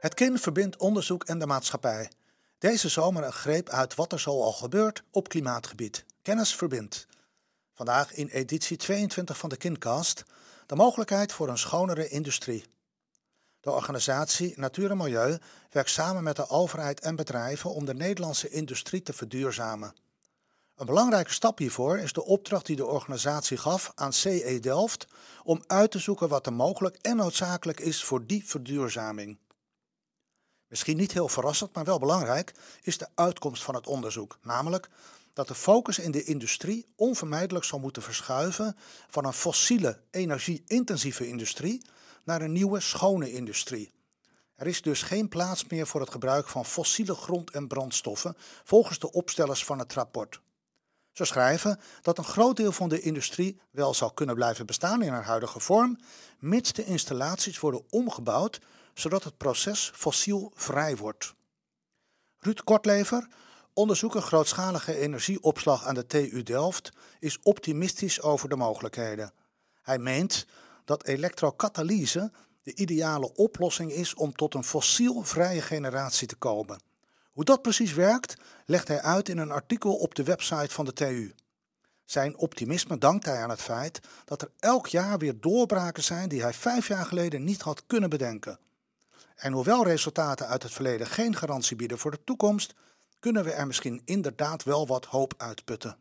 Het kind verbindt onderzoek en de maatschappij. Deze zomer een greep uit wat er zo al gebeurt op klimaatgebied. Kennis verbindt. Vandaag in editie 22 van de Kindcast de mogelijkheid voor een schonere industrie. De organisatie Natuur en Milieu werkt samen met de overheid en bedrijven om de Nederlandse industrie te verduurzamen. Een belangrijke stap hiervoor is de opdracht die de organisatie gaf aan CE Delft om uit te zoeken wat er mogelijk en noodzakelijk is voor die verduurzaming. Misschien niet heel verrassend, maar wel belangrijk, is de uitkomst van het onderzoek, namelijk dat de focus in de industrie onvermijdelijk zal moeten verschuiven van een fossiele, energie-intensieve industrie naar een nieuwe, schone industrie. Er is dus geen plaats meer voor het gebruik van fossiele grond- en brandstoffen, volgens de opstellers van het rapport. Ze schrijven dat een groot deel van de industrie wel zal kunnen blijven bestaan in haar huidige vorm, mits de installaties worden omgebouwd zodat het proces fossielvrij wordt. Ruud Kortlever, onderzoeker grootschalige energieopslag aan de TU Delft, is optimistisch over de mogelijkheden. Hij meent dat elektrokatalyse de ideale oplossing is om tot een fossielvrije generatie te komen. Hoe dat precies werkt, legt hij uit in een artikel op de website van de TU. Zijn optimisme dankt hij aan het feit dat er elk jaar weer doorbraken zijn die hij vijf jaar geleden niet had kunnen bedenken. En hoewel resultaten uit het verleden geen garantie bieden voor de toekomst, kunnen we er misschien inderdaad wel wat hoop uitputten.